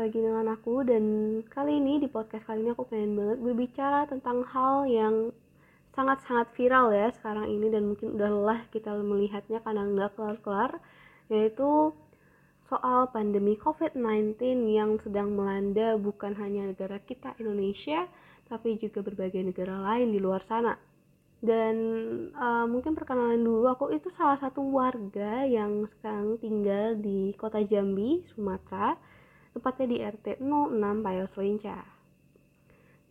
lagi dengan aku. Dan kali ini di podcast kali ini aku pengen banget berbicara tentang hal yang sangat-sangat viral ya sekarang ini. Dan mungkin udah lelah kita melihatnya karena nggak kelar-kelar. Yaitu soal pandemi COVID-19 yang sedang melanda bukan hanya negara kita Indonesia tapi juga berbagai negara lain di luar sana. Dan uh, mungkin perkenalan dulu. Aku itu salah satu warga yang sekarang tinggal di kota Jambi Sumatera tepatnya di RT 06 Payos Lenca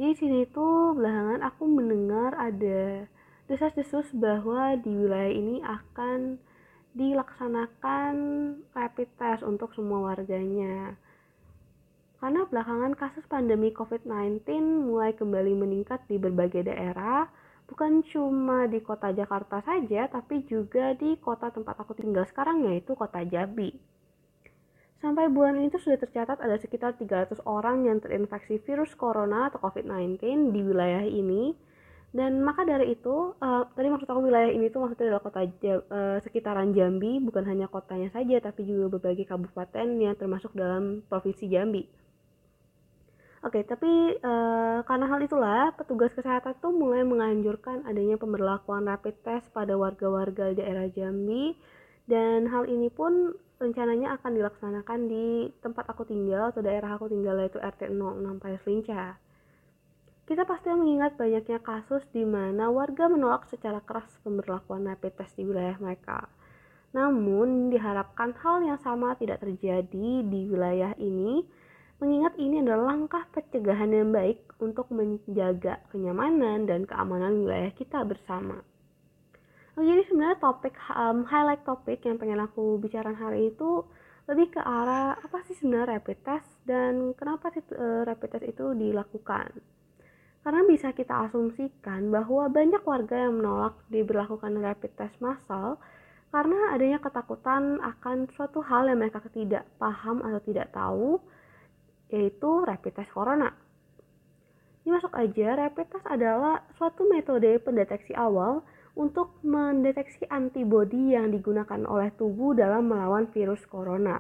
jadi sini tuh belakangan aku mendengar ada desas-desus bahwa di wilayah ini akan dilaksanakan rapid test untuk semua warganya karena belakangan kasus pandemi COVID-19 mulai kembali meningkat di berbagai daerah bukan cuma di kota Jakarta saja, tapi juga di kota tempat aku tinggal sekarang yaitu kota Jambi. Sampai bulan ini sudah tercatat ada sekitar 300 orang yang terinfeksi virus corona atau COVID-19 di wilayah ini. Dan maka dari itu, uh, tadi maksud aku wilayah ini tuh maksudnya adalah kota uh, sekitaran Jambi, bukan hanya kotanya saja, tapi juga berbagai kabupaten yang termasuk dalam provinsi Jambi. Oke, tapi uh, karena hal itulah petugas kesehatan tuh mulai menganjurkan adanya pemberlakuan rapid test pada warga-warga daerah Jambi dan hal ini pun rencananya akan dilaksanakan di tempat aku tinggal atau daerah aku tinggal yaitu RT 06 Payaslinca. Kita pasti mengingat banyaknya kasus di mana warga menolak secara keras pemberlakuan rapid test di wilayah mereka. Namun diharapkan hal yang sama tidak terjadi di wilayah ini mengingat ini adalah langkah pencegahan yang baik untuk menjaga kenyamanan dan keamanan wilayah kita bersama. Oh, jadi sebenarnya topik um, highlight topik yang pengen aku bicarakan hari itu lebih ke arah apa sih sebenarnya rapid test dan kenapa sih uh, rapid test itu dilakukan. Karena bisa kita asumsikan bahwa banyak warga yang menolak diberlakukan rapid test massal karena adanya ketakutan akan suatu hal yang mereka tidak paham atau tidak tahu yaitu rapid test corona. Ini masuk aja, rapid test adalah suatu metode pendeteksi awal untuk mendeteksi antibodi yang digunakan oleh tubuh dalam melawan virus corona.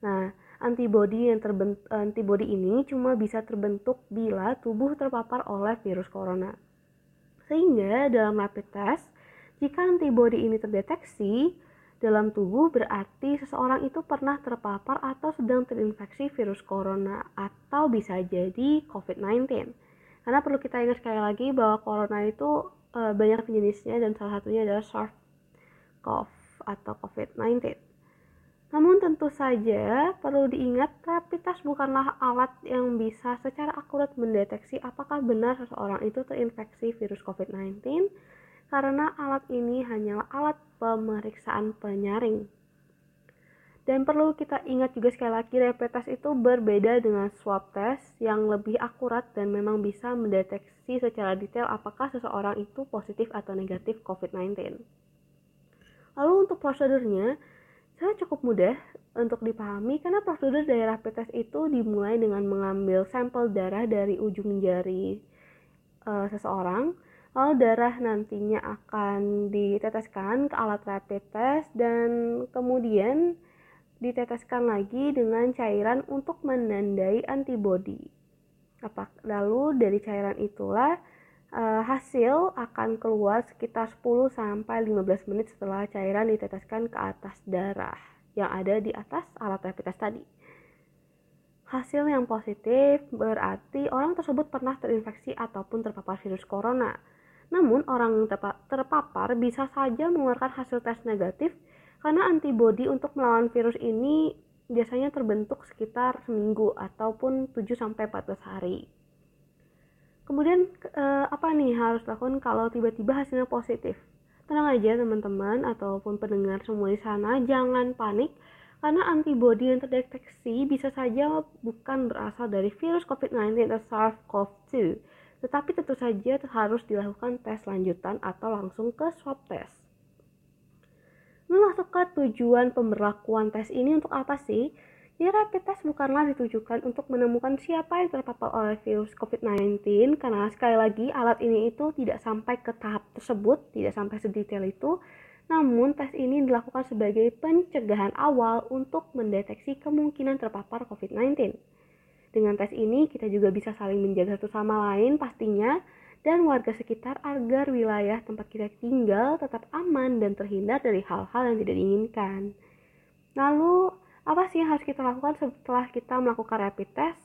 Nah, antibodi yang terbentuk antibodi ini cuma bisa terbentuk bila tubuh terpapar oleh virus corona. Sehingga dalam rapid test, jika antibodi ini terdeteksi, dalam tubuh berarti seseorang itu pernah terpapar atau sedang terinfeksi virus corona atau bisa jadi COVID-19. Karena perlu kita ingat sekali lagi bahwa corona itu e, banyak jenisnya dan salah satunya adalah SARS-CoV atau COVID-19. Namun tentu saja perlu diingat rapid test bukanlah alat yang bisa secara akurat mendeteksi apakah benar seseorang itu terinfeksi virus COVID-19 karena alat ini hanyalah alat pemeriksaan penyaring. Dan perlu kita ingat juga sekali lagi rapid test itu berbeda dengan swab test yang lebih akurat dan memang bisa mendeteksi secara detail apakah seseorang itu positif atau negatif COVID-19. Lalu untuk prosedurnya, saya cukup mudah untuk dipahami karena prosedur dari rapid test itu dimulai dengan mengambil sampel darah dari ujung jari uh, seseorang Lalu darah nantinya akan diteteskan ke alat rapid test dan kemudian diteteskan lagi dengan cairan untuk menandai antibodi. Lalu dari cairan itulah uh, hasil akan keluar sekitar 10 sampai 15 menit setelah cairan diteteskan ke atas darah yang ada di atas alat rapid test tadi. Hasil yang positif berarti orang tersebut pernah terinfeksi ataupun terpapar virus corona namun, orang yang terpapar bisa saja mengeluarkan hasil tes negatif karena antibodi untuk melawan virus ini biasanya terbentuk sekitar seminggu ataupun 7-14 hari. Kemudian eh, apa nih harus lakukan kalau tiba-tiba hasilnya positif? Tenang aja teman-teman ataupun pendengar semua di sana, jangan panik karena antibodi yang terdeteksi bisa saja bukan berasal dari virus COVID-19 atau SARS-CoV-2 tetapi tentu saja harus dilakukan tes lanjutan atau langsung ke swab test. Masuk tujuan pemberlakuan tes ini untuk apa sih? Ya, rapid test bukanlah ditujukan untuk menemukan siapa yang terpapar oleh virus COVID-19 karena sekali lagi alat ini itu tidak sampai ke tahap tersebut, tidak sampai sedetail itu. Namun tes ini dilakukan sebagai pencegahan awal untuk mendeteksi kemungkinan terpapar COVID-19. Dengan tes ini kita juga bisa saling menjaga satu sama lain pastinya dan warga sekitar agar wilayah tempat kita tinggal tetap aman dan terhindar dari hal-hal yang tidak diinginkan. Lalu, apa sih yang harus kita lakukan setelah kita melakukan rapid test?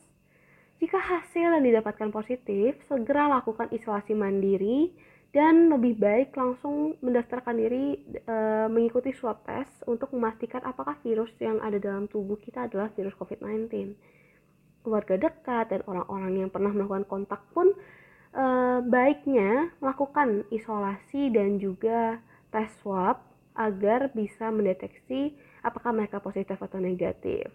Jika hasil yang didapatkan positif, segera lakukan isolasi mandiri dan lebih baik langsung mendaftarkan diri e, mengikuti swab test untuk memastikan apakah virus yang ada dalam tubuh kita adalah virus COVID-19. Keluarga dekat dan orang-orang yang pernah melakukan kontak pun e, baiknya melakukan isolasi dan juga tes swab agar bisa mendeteksi apakah mereka positif atau negatif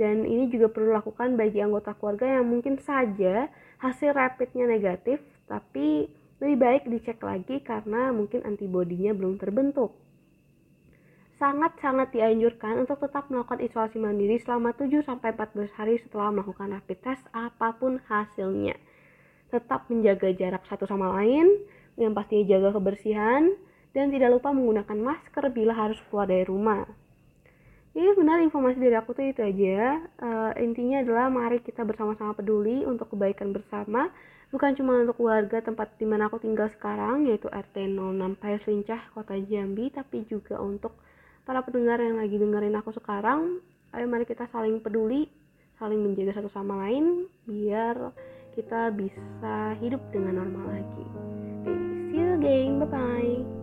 dan ini juga perlu dilakukan bagi anggota keluarga yang mungkin saja hasil rapidnya negatif tapi lebih baik dicek lagi karena mungkin antibodinya belum terbentuk. Sangat-sangat dianjurkan untuk tetap melakukan isolasi mandiri selama 7-14 hari setelah melakukan rapid test apa pun hasilnya. Tetap menjaga jarak satu sama lain, yang pastinya jaga kebersihan, dan tidak lupa menggunakan masker bila harus keluar dari rumah. Jadi sebenarnya informasi dari aku tuh itu aja. Uh, intinya adalah mari kita bersama-sama peduli untuk kebaikan bersama. Bukan cuma untuk keluarga tempat di mana aku tinggal sekarang, yaitu RT 06 Pais Lincah, Kota Jambi, tapi juga untuk para pendengar yang lagi dengerin aku sekarang. Ayo mari kita saling peduli, saling menjaga satu sama lain, biar kita bisa hidup dengan normal lagi. See you again, bye-bye.